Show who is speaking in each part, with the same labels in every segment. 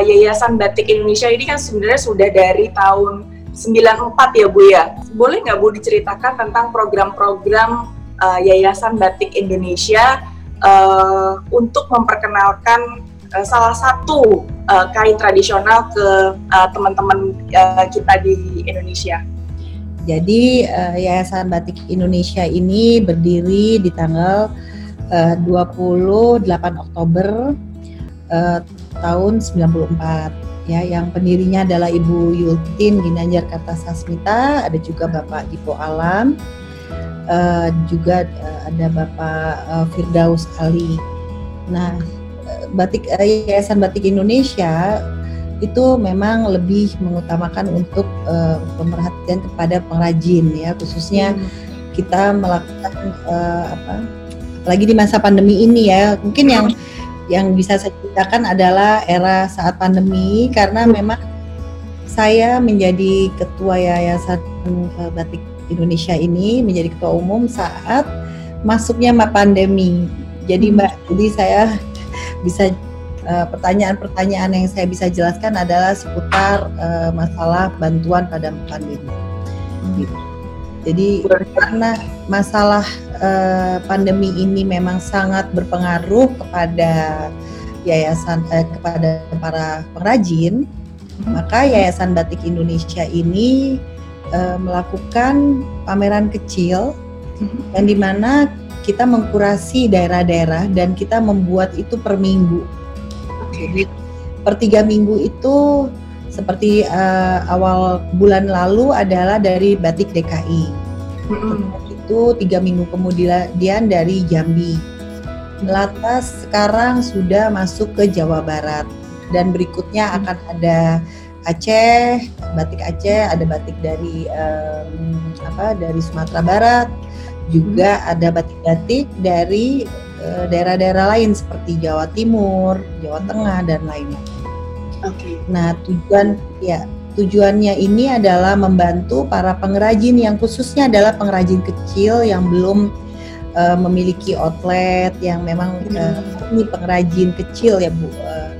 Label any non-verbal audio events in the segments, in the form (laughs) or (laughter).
Speaker 1: uh, Yayasan Batik Indonesia ini kan sebenarnya sudah dari tahun 94 ya Bu ya. Boleh nggak Bu diceritakan tentang program-program uh, Yayasan Batik Indonesia uh, untuk memperkenalkan uh, salah satu uh, kain tradisional ke uh, teman-teman uh, kita di Indonesia?
Speaker 2: Jadi uh, Yayasan Batik Indonesia ini berdiri di tanggal uh, 28 Oktober uh, tahun 94 ya yang pendirinya adalah Ibu Yultin Ginanjar Kartasasmita, ada juga Bapak Dipo Alam, uh, juga uh, ada Bapak uh, Firdaus Ali. Nah, batik uh, Yayasan Batik Indonesia itu memang lebih mengutamakan untuk uh, pemerhatian kepada pengrajin ya, khususnya hmm. kita melakukan uh, apa lagi di masa pandemi ini ya, mungkin yang (laughs) yang bisa saya ceritakan adalah era saat pandemi karena hmm. memang saya menjadi ketua Yayasan eh, Batik Indonesia ini menjadi ketua umum saat masuknya pandemi. Jadi hmm. Mbak, jadi saya (laughs) bisa eh, pertanyaan-pertanyaan yang saya bisa jelaskan adalah seputar uh, masalah bantuan pada pandemi. Hmm. Gitu. Jadi karena masalah uh, pandemi ini memang sangat berpengaruh kepada yayasan eh, kepada para pengrajin, hmm. maka Yayasan Batik Indonesia ini uh, melakukan pameran kecil hmm. yang di mana kita mengkurasi daerah-daerah dan kita membuat itu per minggu. Jadi per tiga minggu itu seperti uh, awal bulan lalu adalah dari Batik DKI. Mm-hmm. Itu tiga minggu kemudian dari Jambi. Lantas sekarang sudah masuk ke Jawa Barat dan berikutnya mm. akan ada Aceh, batik Aceh, ada batik dari um, apa dari Sumatera Barat, juga hmm. ada batik-batik dari daerah daerah-daerah lain seperti Jawa Timur, Jawa Tengah dan lainnya. Oke. Okay. Nah, tujuan ya tujuannya ini adalah membantu para pengrajin yang khususnya adalah pengrajin kecil yang belum uh, memiliki outlet yang memang uh, ini pengrajin kecil ya Bu. Uh,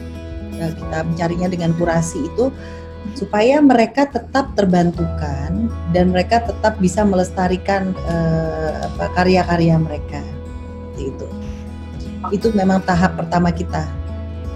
Speaker 2: kita mencarinya dengan kurasi itu supaya mereka tetap terbantukan dan mereka tetap bisa melestarikan uh, karya-karya mereka. Itu. Itu memang tahap pertama kita.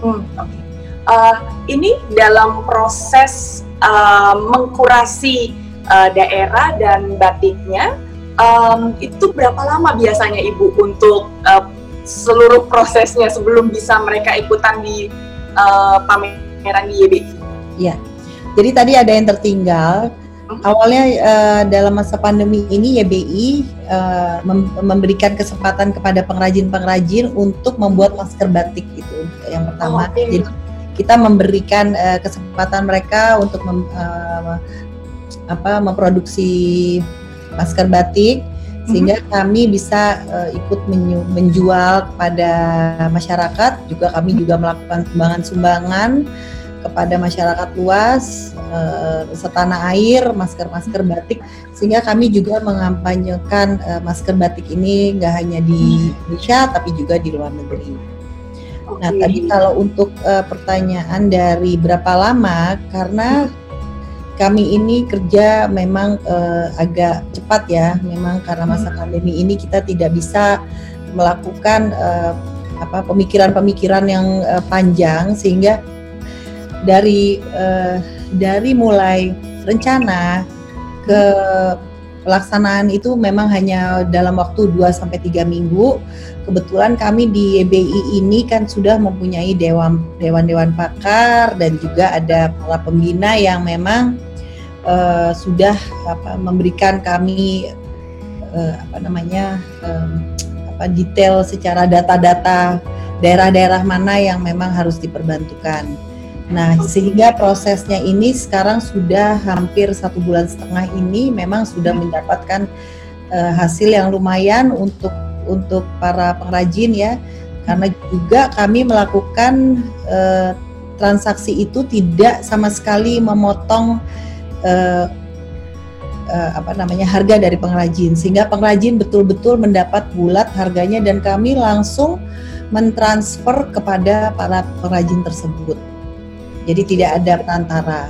Speaker 1: Hmm, okay uh, ini dalam proses uh, mengkurasi uh, daerah dan batiknya um, itu berapa lama biasanya ibu untuk uh, seluruh prosesnya sebelum bisa mereka ikutan di uh, pameran di YBI?
Speaker 2: Ya, jadi tadi ada yang tertinggal. Hmm? Awalnya uh, dalam masa pandemi ini YBI uh, mem memberikan kesempatan kepada pengrajin-pengrajin untuk membuat masker batik itu yang pertama. Oh, okay. Jadi kita memberikan uh, kesempatan mereka untuk mem, uh, apa memproduksi masker batik sehingga mm-hmm. kami bisa uh, ikut menjual kepada masyarakat juga kami juga melakukan sumbangan-sumbangan kepada masyarakat luas uh, setanah air masker-masker batik sehingga kami juga mengampanyekan uh, masker batik ini nggak hanya di Indonesia tapi juga di luar negeri. Okay. Nah, tadi kalau untuk uh, pertanyaan dari berapa lama, karena kami ini kerja memang uh, agak cepat ya, memang karena masa hmm. pandemi ini kita tidak bisa melakukan uh, apa pemikiran-pemikiran yang uh, panjang sehingga dari uh, dari mulai rencana ke pelaksanaan itu memang hanya dalam waktu 2 sampai 3 minggu. Kebetulan kami di YBI ini kan sudah mempunyai dewan dewan-dewan pakar dan juga ada para pembina yang memang uh, sudah apa memberikan kami uh, apa namanya um, apa detail secara data-data daerah-daerah mana yang memang harus diperbantukan. Nah, sehingga prosesnya ini sekarang sudah hampir satu bulan setengah ini memang sudah mendapatkan uh, hasil yang lumayan untuk untuk para pengrajin ya, karena juga kami melakukan uh, transaksi itu tidak sama sekali memotong uh, uh, apa namanya harga dari pengrajin, sehingga pengrajin betul-betul mendapat bulat harganya dan kami langsung mentransfer kepada para pengrajin tersebut Jadi tidak ada perantara.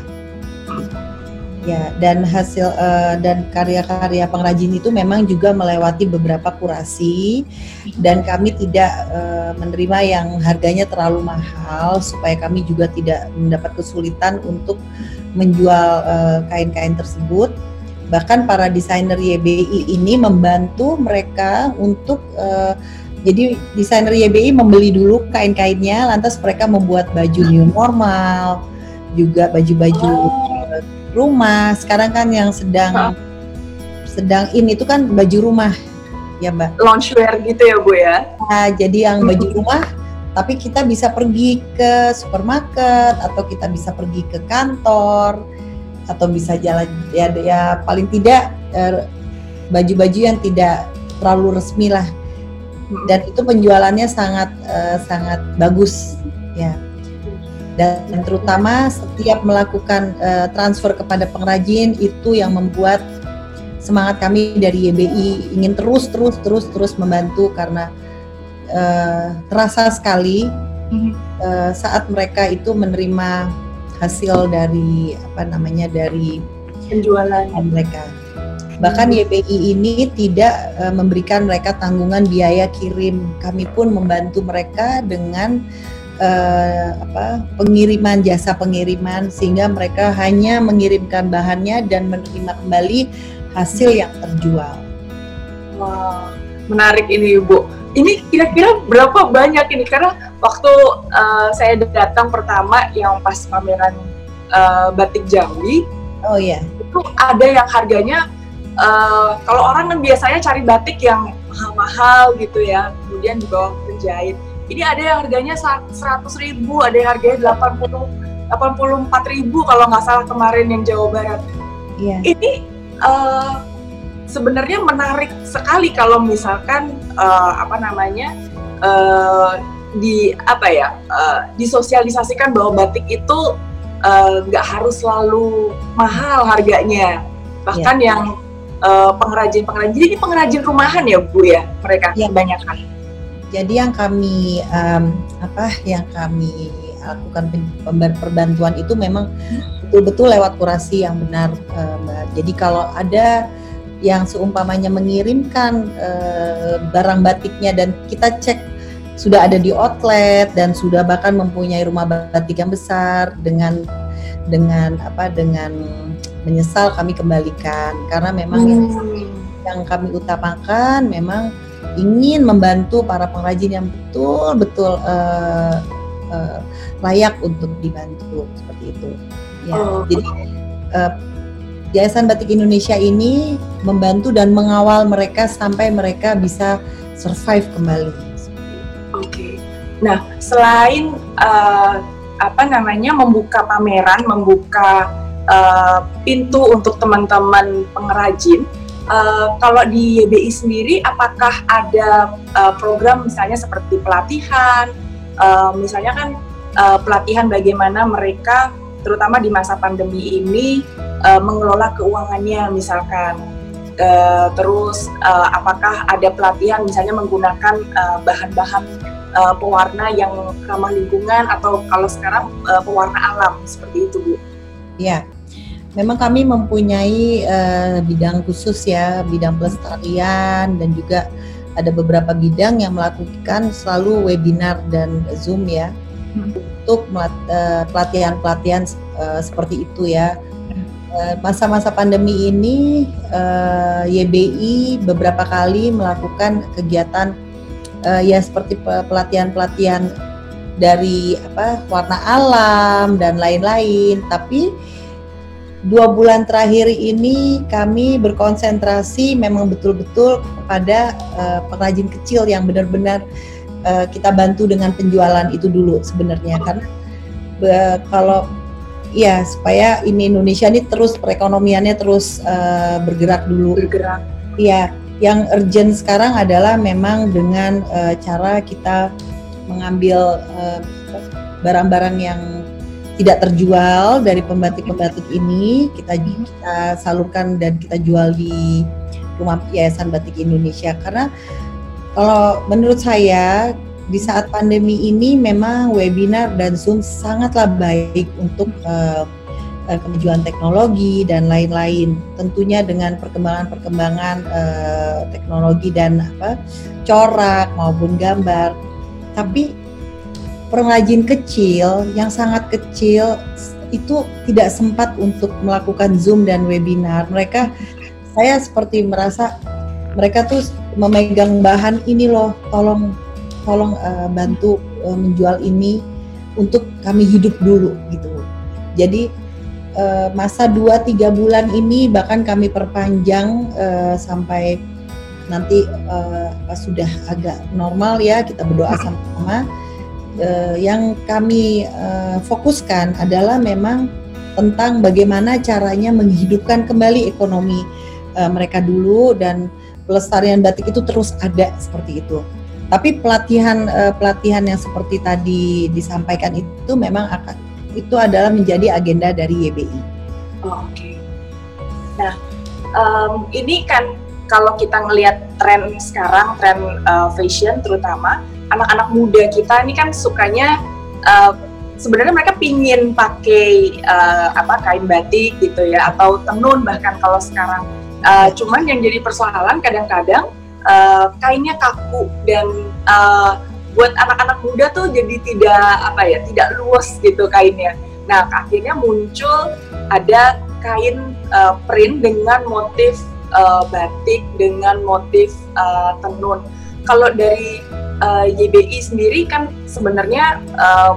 Speaker 2: Ya, dan hasil uh, dan karya-karya pengrajin itu memang juga melewati beberapa kurasi dan kami tidak uh, menerima yang harganya terlalu mahal supaya kami juga tidak mendapat kesulitan untuk menjual kain-kain uh, tersebut. Bahkan para desainer YBI ini membantu mereka untuk uh, jadi desainer YBI membeli dulu kain-kainnya, lantas mereka membuat baju new normal, juga baju-baju oh. rumah. Sekarang kan yang sedang oh. sedang in itu kan baju rumah, ya mbak.
Speaker 1: Loungewear gitu ya bu ya?
Speaker 2: Nah, jadi yang baju rumah, tapi kita bisa pergi ke supermarket atau kita bisa pergi ke kantor atau bisa jalan ya ya paling tidak eh, baju-baju yang tidak terlalu resmi lah dan itu penjualannya sangat uh, sangat bagus ya. Dan terutama setiap melakukan uh, transfer kepada pengrajin itu yang membuat semangat kami dari YBI ingin terus terus terus terus membantu karena uh, terasa sekali uh, saat mereka itu menerima hasil dari apa namanya dari
Speaker 1: penjualan.
Speaker 2: mereka Bahkan YPI ini tidak uh, memberikan mereka tanggungan biaya kirim. Kami pun membantu mereka dengan uh, apa, pengiriman jasa pengiriman sehingga mereka hanya mengirimkan bahannya dan menerima kembali hasil yang terjual.
Speaker 1: Wah, menarik ini Ibu. Ini kira-kira berapa banyak ini? Karena waktu uh, saya datang pertama yang pas pameran uh, batik Jawi,
Speaker 2: oh iya,
Speaker 1: itu ada yang harganya uh, kalau orang kan biasanya cari batik yang mahal-mahal gitu ya, kemudian di bawah penjahit. Ini ada yang harganya 100 ribu, ada yang harganya 80 84 ribu kalau nggak salah kemarin yang Jawa Barat. Yeah. Ini uh, sebenarnya menarik sekali kalau misalkan uh, apa namanya uh, di apa ya uh, disosialisasikan bahwa batik itu nggak uh, harus selalu mahal harganya bahkan yeah. yang uh, pengrajin-pengrajin. Jadi ini pengrajin rumahan ya Bu ya mereka ya. kebanyakan.
Speaker 2: Jadi yang kami um, apa yang kami lakukan perbantuan itu memang betul-betul lewat kurasi yang benar uh, Mbak. Jadi kalau ada yang seumpamanya mengirimkan uh, barang batiknya dan kita cek sudah ada di outlet dan sudah bahkan mempunyai rumah batik yang besar dengan dengan apa dengan menyesal kami kembalikan karena memang hmm. yang, kami utamakan memang ingin membantu para pengrajin yang betul-betul uh, uh, layak untuk dibantu seperti itu. Ya, oh. jadi uh, Yayasan Batik Indonesia ini membantu dan mengawal mereka sampai mereka bisa survive kembali.
Speaker 1: Oke. Okay. Nah, selain uh, apa namanya membuka pameran, membuka uh, pintu untuk teman-teman pengrajin. Uh, kalau di YBI sendiri, apakah ada uh, program misalnya seperti pelatihan, uh, misalnya kan uh, pelatihan bagaimana mereka, terutama di masa pandemi ini, uh, mengelola keuangannya, misalkan. Uh, terus, uh, apakah ada pelatihan misalnya menggunakan bahan-bahan uh, uh, pewarna yang ramah lingkungan atau kalau sekarang uh, pewarna alam seperti itu, Bu?
Speaker 2: Ya, memang kami mempunyai uh, bidang khusus ya, bidang pelestarian dan juga ada beberapa bidang yang melakukan selalu webinar dan Zoom ya hmm. untuk pelatihan-pelatihan uh, seperti itu ya. Masa-masa pandemi ini uh, YBI beberapa kali melakukan kegiatan uh, ya seperti pelatihan-pelatihan dari apa warna alam dan lain-lain, tapi dua bulan terakhir ini kami berkonsentrasi memang betul-betul kepada uh, pengrajin kecil yang benar-benar uh, kita bantu dengan penjualan itu dulu sebenarnya karena uh, kalau ya supaya ini Indonesia ini terus perekonomiannya terus uh, bergerak dulu.
Speaker 1: Bergerak.
Speaker 2: Iya, yang urgent sekarang adalah memang dengan uh, cara kita mengambil barang-barang uh, yang tidak terjual dari pembatik-pembatik ini kita kita salurkan dan kita jual di rumah Yayasan Batik Indonesia. Karena kalau menurut saya di saat pandemi ini memang webinar dan Zoom sangatlah baik untuk uh, kemajuan teknologi dan lain-lain. Tentunya dengan perkembangan-perkembangan uh, teknologi dan apa corak maupun gambar. Tapi pengrajin kecil yang sangat kecil itu tidak sempat untuk melakukan Zoom dan webinar. Mereka saya seperti merasa mereka tuh memegang bahan ini loh, tolong tolong uh, bantu uh, menjual ini untuk kami hidup dulu gitu. Jadi uh, masa 2-3 bulan ini bahkan kami perpanjang uh, sampai nanti uh, sudah agak normal ya kita berdoa sama-sama. Uh, yang kami uh, fokuskan adalah memang tentang bagaimana caranya menghidupkan kembali ekonomi uh, mereka dulu dan pelestarian batik itu terus ada seperti itu. Tapi pelatihan uh, pelatihan yang seperti tadi disampaikan itu memang akan itu adalah menjadi agenda dari YBI.
Speaker 1: Oke. Okay. Nah, um, ini kan kalau kita ngelihat tren sekarang, tren uh, fashion terutama anak-anak muda kita ini kan sukanya uh, sebenarnya mereka pingin pakai uh, apa kain batik gitu ya atau tenun bahkan kalau sekarang Uh, cuman yang jadi persoalan kadang-kadang uh, kainnya kaku dan uh, buat anak-anak muda tuh jadi tidak apa ya tidak luas gitu kainnya. Nah akhirnya muncul ada kain uh, print dengan motif uh, batik dengan motif uh, tenun. Kalau dari uh, YBI sendiri kan sebenarnya uh,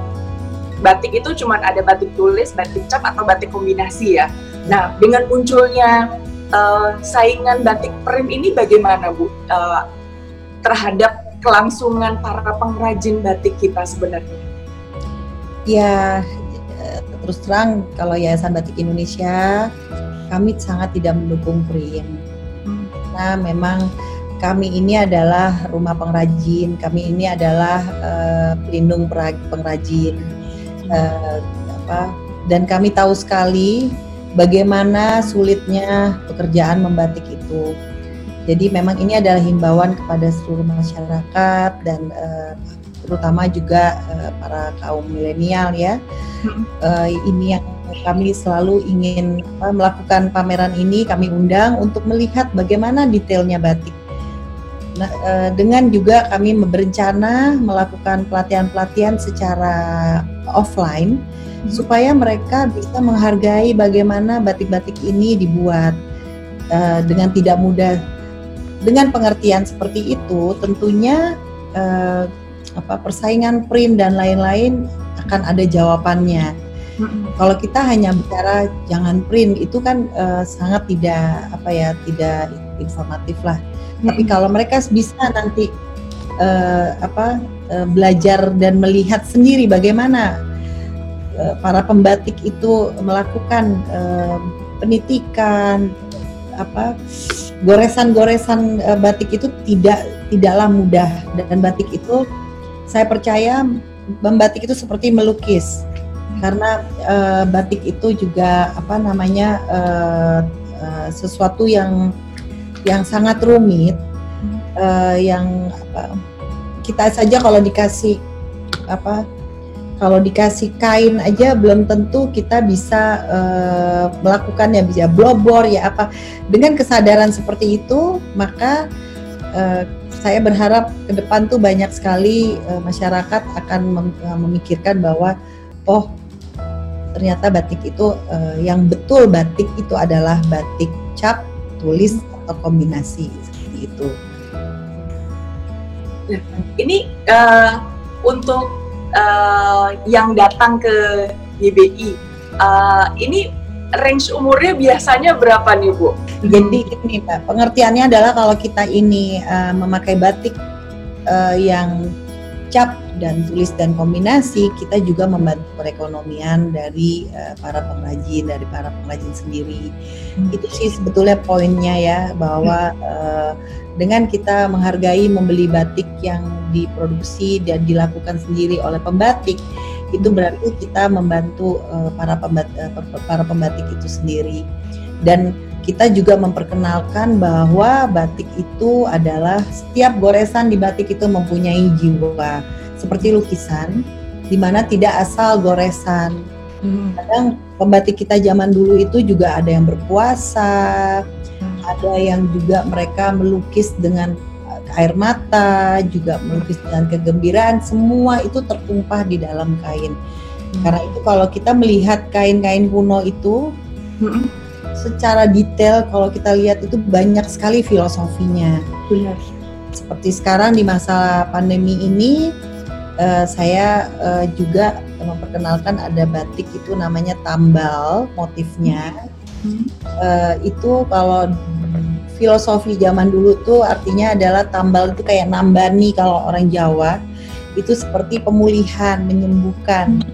Speaker 1: batik itu cuma ada batik tulis, batik cap atau batik kombinasi ya. Nah dengan munculnya uh, saingan batik print ini bagaimana Bu uh, terhadap kelangsungan para pengrajin batik kita sebenarnya?
Speaker 2: Ya eh, terus terang kalau Yayasan Batik Indonesia kami sangat tidak mendukung print hmm. karena memang kami ini adalah rumah pengrajin, kami ini adalah uh, pelindung pengrajin, uh, apa, dan kami tahu sekali bagaimana sulitnya pekerjaan membatik itu. Jadi memang ini adalah himbauan kepada seluruh masyarakat dan uh, terutama juga uh, para kaum milenial ya. Uh, ini yang kami selalu ingin uh, melakukan pameran ini kami undang untuk melihat bagaimana detailnya batik. Nah, uh, dengan juga kami berencana melakukan pelatihan-pelatihan secara offline supaya mereka bisa menghargai bagaimana batik-batik ini dibuat uh, dengan tidak mudah. Dengan pengertian seperti itu, tentunya uh, apa persaingan print dan lain-lain akan ada jawabannya. hmm Kalau kita hanya bicara jangan print itu kan uh, sangat tidak apa ya tidak informatif lah. hmm Tapi kalau mereka bisa nanti uh, apa uh, belajar dan melihat sendiri bagaimana Eh, para pembatik itu melakukan uh, penitikan apa goresan-goresan uh, batik itu tidak tidaklah mudah. Dan batik itu saya percaya membatik itu seperti melukis. Karena uh, batik itu juga apa namanya uh, uh, sesuatu yang yang sangat rumit uh, yang apa kita saja kalau dikasih apa kalau dikasih kain aja belum tentu kita bisa uh, melakukan ya bisa blobor ya apa dengan kesadaran seperti itu maka uh, saya berharap ke depan tuh banyak sekali uh, masyarakat akan mem memikirkan bahwa oh ternyata batik itu uh, yang betul batik itu adalah batik cap tulis atau kombinasi seperti itu.
Speaker 1: Nah, ini uh, untuk uh, yang datang ke YBI uh, eh, ini range umurnya biasanya berapa nih Bu?
Speaker 2: Jadi ini Pak, pengertiannya adalah kalau kita ini uh, memakai batik uh, yang cap dan tulis dan kombinasi, kita juga membantu perekonomian dari uh, para pengrajin, dari para pengrajin sendiri. Hmm. Itu sih sebetulnya poinnya ya bahwa uh, dengan kita menghargai membeli batik yang diproduksi dan dilakukan sendiri oleh pembatik itu berarti kita membantu uh, para pembatik uh, para pembatik itu sendiri dan kita juga memperkenalkan bahwa batik itu adalah setiap goresan di batik itu mempunyai jiwa seperti lukisan di mana tidak asal goresan. Hmm. Kadang pembatik kita zaman dulu itu juga ada yang berpuasa. Ada yang juga mereka melukis dengan air mata, juga melukis dengan kegembiraan, semua itu tertumpah di dalam kain. Hmm. Karena itu kalau kita melihat kain-kain kuno itu hmm secara detail kalau kita lihat itu banyak sekali filosofinya.
Speaker 1: Benar.
Speaker 2: Seperti sekarang di masa pandemi ini uh, saya uh, juga memperkenalkan ada batik itu namanya tambal motifnya. Hmm. Uh, itu kalau filosofi zaman dulu tuh artinya adalah tambal itu kayak nambani kalau orang Jawa. Itu seperti pemulihan, menyembuhkan.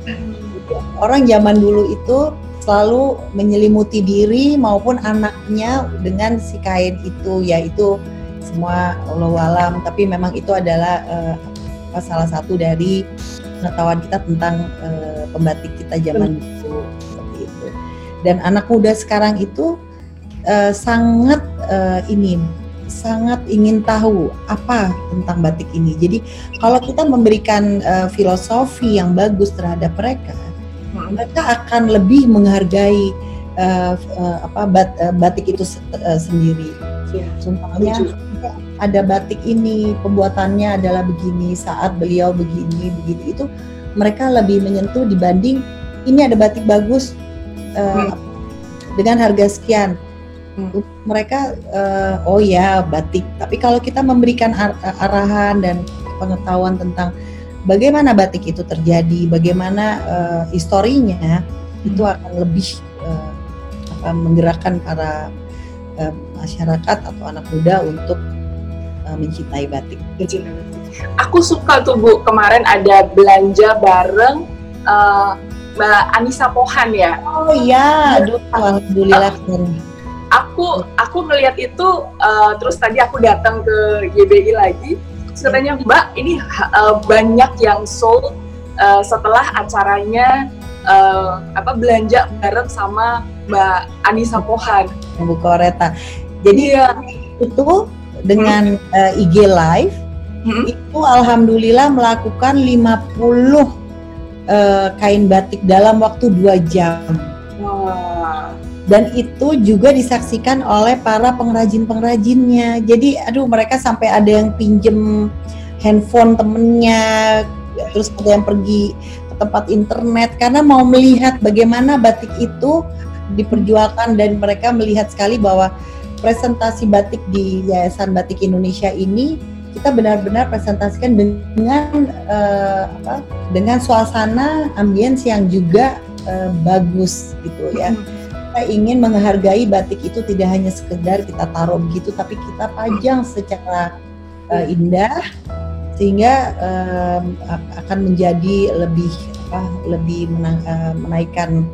Speaker 2: Orang zaman dulu itu selalu menyelimuti diri maupun anaknya dengan si kain itu yaitu semua Allah alam. Tapi memang itu adalah uh, salah satu dari pengetahuan kita tentang uh, pembatik kita zaman dulu dan anak muda sekarang itu uh, sangat uh, ini sangat ingin tahu apa tentang batik ini. Jadi kalau kita memberikan uh, filosofi yang bagus terhadap mereka mereka akan lebih menghargai uh, uh, apa bat, uh, batik itu uh, sendiri. Ya, Contohnya ada batik ini pembuatannya adalah begini saat beliau begini begini itu mereka lebih menyentuh dibanding ini ada batik bagus uh, hmm. dengan harga sekian. Hmm. Mereka uh, oh ya batik. Tapi kalau kita memberikan ar arahan dan pengetahuan tentang bagaimana batik itu terjadi, bagaimana uh, historinya hmm. itu akan lebih uh, apa, menggerakkan para uh, masyarakat atau anak muda untuk uh, mencintai batik.
Speaker 1: Aku suka tuh Bu kemarin ada belanja bareng uh, Mbak Anissa Pohan ya.
Speaker 2: Oh iya, aduh alhamdulillah. Uh,
Speaker 1: aku aku melihat itu uh, terus tadi aku datang ke GBI lagi katanya Mbak ini uh, banyak yang sold uh, setelah acaranya uh, apa belanja bareng sama Mbak Anissa Pohan.
Speaker 2: Bu Koreta. Jadi ya itu dengan hmm. uh, IG Live hmm. itu alhamdulillah melakukan 50 uh, kain batik dalam waktu dua jam. Wah dan itu juga disaksikan oleh para pengrajin-pengrajinnya. Jadi aduh mereka sampai ada yang pinjem handphone temennya, terus ada yang pergi ke tempat internet karena mau melihat bagaimana batik itu diperjualkan dan mereka melihat sekali bahwa presentasi batik di Yayasan Batik Indonesia ini kita benar-benar presentasikan dengan uh, apa, dengan suasana ambience yang juga uh, bagus gitu ya. Hmm kita ingin menghargai batik itu tidak hanya sekedar kita taruh begitu tapi kita pajang secara uh, indah sehingga um, akan menjadi lebih apa lebih menang, uh, menaikkan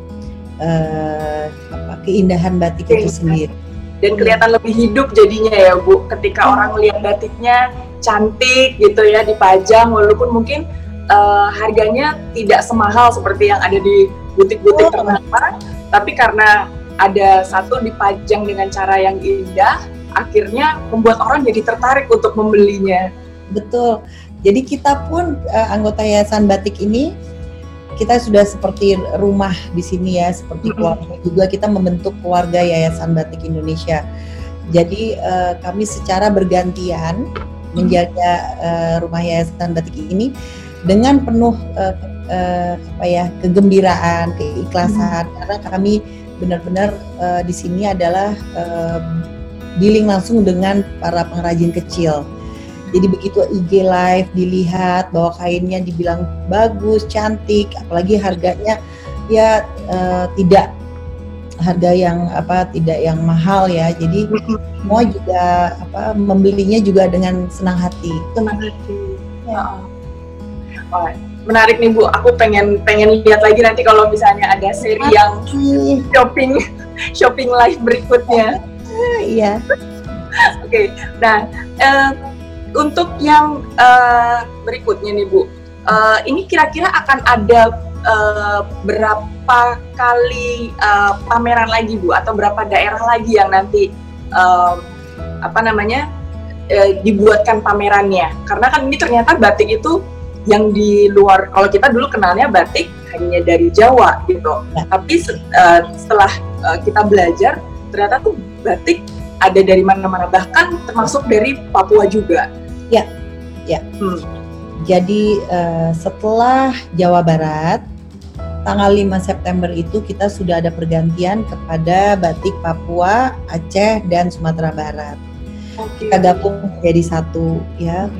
Speaker 2: uh, apa keindahan batik itu sendiri
Speaker 1: dan kelihatan lebih hidup jadinya ya Bu ketika hmm. orang melihat batiknya cantik gitu ya dipajang walaupun mungkin uh, harganya tidak semahal seperti yang ada di butik-butik oh. ternama tapi karena ada satu dipajang dengan cara yang indah akhirnya membuat orang jadi tertarik untuk membelinya.
Speaker 2: Betul. Jadi kita pun uh, anggota yayasan batik ini kita sudah seperti rumah di sini ya seperti keluarga juga kita membentuk keluarga yayasan batik Indonesia. Jadi uh, kami secara bergantian menjaga uh, rumah yayasan batik ini dengan penuh uh, uh, apa ya kegembiraan, keikhlasan hmm. karena kami benar-benar uh, di sini adalah uh, dealing langsung dengan para pengrajin kecil. Jadi begitu IG live dilihat bahwa kainnya dibilang bagus, cantik, apalagi harganya ya uh, tidak harga yang apa tidak yang mahal ya. Jadi semua juga apa membelinya juga dengan senang hati.
Speaker 1: Senang hati. Ya. Oh menarik nih Bu. Aku pengen pengen lihat lagi nanti kalau misalnya ada seri yang shopping (laughs) shopping live berikutnya.
Speaker 2: Iya.
Speaker 1: Oke. Okay. Nah, uh, untuk yang uh, berikutnya nih Bu, uh, ini kira-kira akan ada uh, berapa berapa kali uh, pameran lagi Bu atau berapa daerah lagi yang nanti uh, apa namanya uh, dibuatkan pamerannya? Karena kan ini ternyata batik itu yang di luar kalau kita dulu kenalnya batik hanya dari Jawa gitu. Ya. Tapi uh, setelah uh, kita belajar ternyata tuh batik ada dari mana-mana bahkan termasuk dari Papua juga.
Speaker 2: Ya, ya. Hmm. Jadi uh, setelah Jawa Barat tanggal 5 September itu kita sudah ada pergantian kepada batik Papua, Aceh dan Sumatera Barat. Okay. Kita gabung jadi satu ya.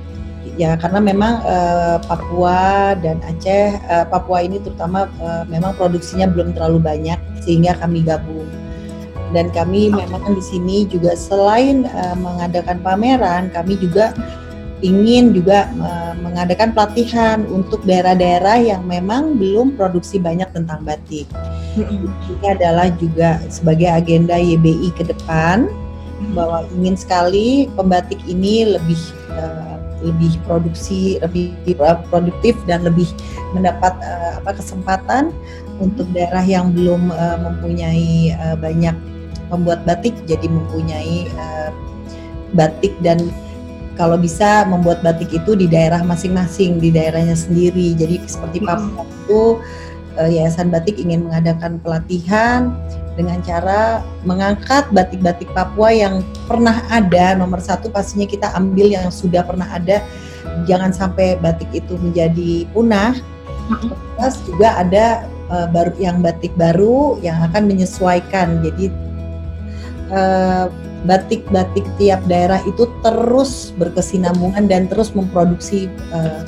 Speaker 2: Ya karena memang uh, Papua dan Aceh, uh, Papua ini terutama uh, memang produksinya belum terlalu banyak sehingga kami gabung. Dan kami memang di sini juga selain uh, mengadakan pameran, kami juga ingin juga uh, mengadakan pelatihan untuk daerah-daerah yang memang belum produksi banyak tentang batik. Ini adalah juga sebagai agenda YBI ke depan bahwa ingin sekali pembatik ini lebih uh, lebih produksi, lebih produktif dan lebih mendapat uh, apa kesempatan untuk daerah yang belum uh, mempunyai uh, banyak pembuat batik jadi mempunyai uh, batik dan kalau bisa membuat batik itu di daerah masing-masing, di daerahnya sendiri. Jadi seperti Papua itu uh, Yayasan Batik ingin mengadakan pelatihan dengan cara mengangkat batik-batik Papua yang pernah ada. Nomor satu pastinya kita ambil yang sudah pernah ada, jangan sampai batik itu menjadi punah. Terus juga ada uh, baru yang batik baru yang akan menyesuaikan. Jadi uh, batik-batik tiap daerah itu terus berkesinambungan dan terus memproduksi uh,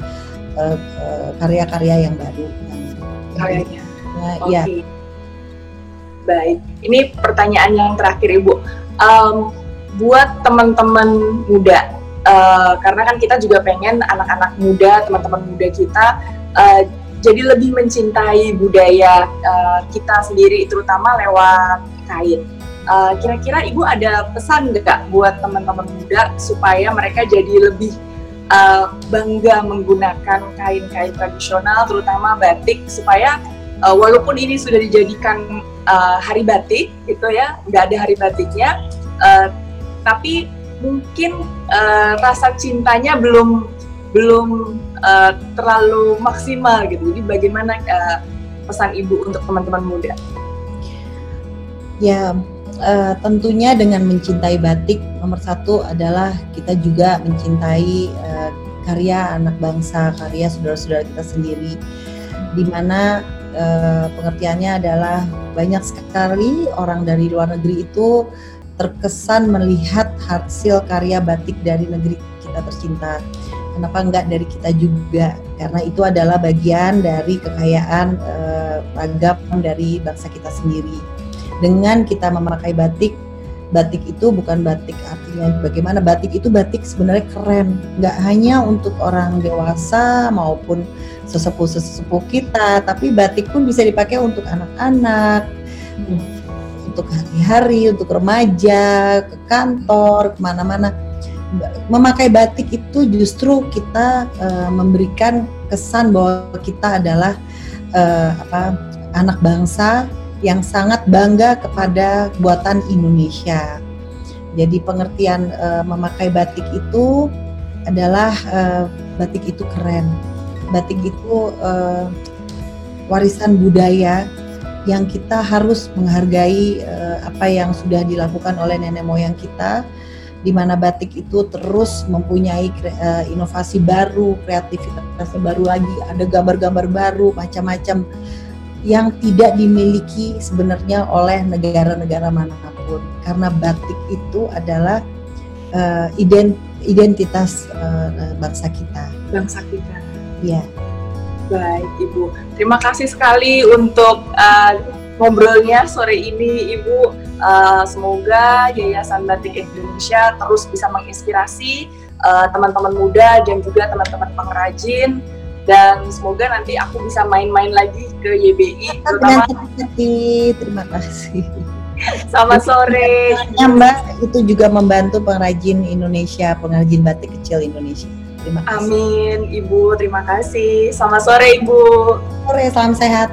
Speaker 2: uh, uh, karya-karya yang baru.
Speaker 1: Karyanya. Nah, okay. ya. Baik, ini pertanyaan yang terakhir Ibu. Um, buat teman-teman muda, uh, karena kan kita juga pengen anak-anak muda, teman-teman muda kita uh, jadi lebih mencintai budaya uh, kita sendiri, terutama lewat kain Eh, kira-kira ibu ada pesan nggak buat teman-teman muda supaya mereka jadi lebih uh, bangga menggunakan kain-kain tradisional, terutama batik, supaya uh, walaupun ini sudah dijadikan uh, hari batik, gitu ya, nggak ada hari batiknya, uh, tapi mungkin uh, rasa cintanya belum belum uh, terlalu maksimal gitu. Jadi bagaimana uh, pesan ibu untuk teman-teman muda?
Speaker 2: Ya, uh, tentunya dengan mencintai batik nomor satu adalah kita juga mencintai uh, karya anak bangsa, karya saudara-saudara kita sendiri, di mana uh, pengertiannya adalah banyak sekali orang dari luar negeri itu terkesan melihat hasil karya batik dari negeri kita tercinta. Kenapa enggak dari kita juga? Karena itu adalah bagian dari kekayaan uh, ragam dari bangsa kita sendiri dengan kita memakai batik. Batik itu bukan batik artinya bagaimana. Batik itu batik sebenarnya keren. Nggak hanya untuk orang dewasa maupun sesepuh sesepuh kita tapi batik pun bisa dipakai untuk anak-anak hmm. untuk hari-hari untuk remaja ke kantor ke mana-mana. Memakai batik itu justru kita uh, memberikan kesan bahwa kita adalah uh, apa anak bangsa yang sangat bangga kepada buatan Indonesia. Jadi pengertian uh, memakai batik itu adalah uh, batik itu keren. Batik itu uh, warisan budaya yang kita harus menghargai uh, apa yang sudah dilakukan oleh nenek moyang kita di mana batik itu terus mempunyai inovasi baru, kreativitas baru lagi, ada gambar-gambar baru, macam-macam yang tidak dimiliki sebenarnya oleh negara-negara mana pun karena batik itu adalah uh, ident identitas uh, bangsa kita.
Speaker 1: Bangsa kita.
Speaker 2: Ya.
Speaker 1: Baik, Ibu. Terima kasih sekali untuk uh, ngobrolnya sore ini, Ibu. Uh, semoga Yayasan Batik Indonesia terus bisa menginspirasi teman-teman uh, muda dan juga teman-teman pengrajin dan semoga nanti aku bisa main-main lagi ke YBI terutama
Speaker 2: terima kasih.
Speaker 1: Selamat sore.
Speaker 2: ya Mbak itu juga membantu pengrajin Indonesia pengrajin batik kecil Indonesia.
Speaker 1: Terima kasih. Amin Ibu. Terima kasih. Selamat sore Ibu.
Speaker 2: Sore salam sehat.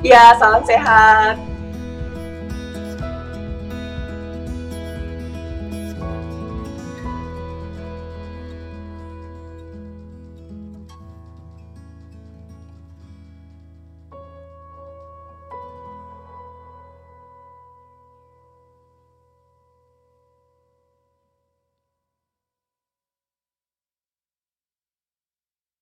Speaker 1: Ya, salam sehat.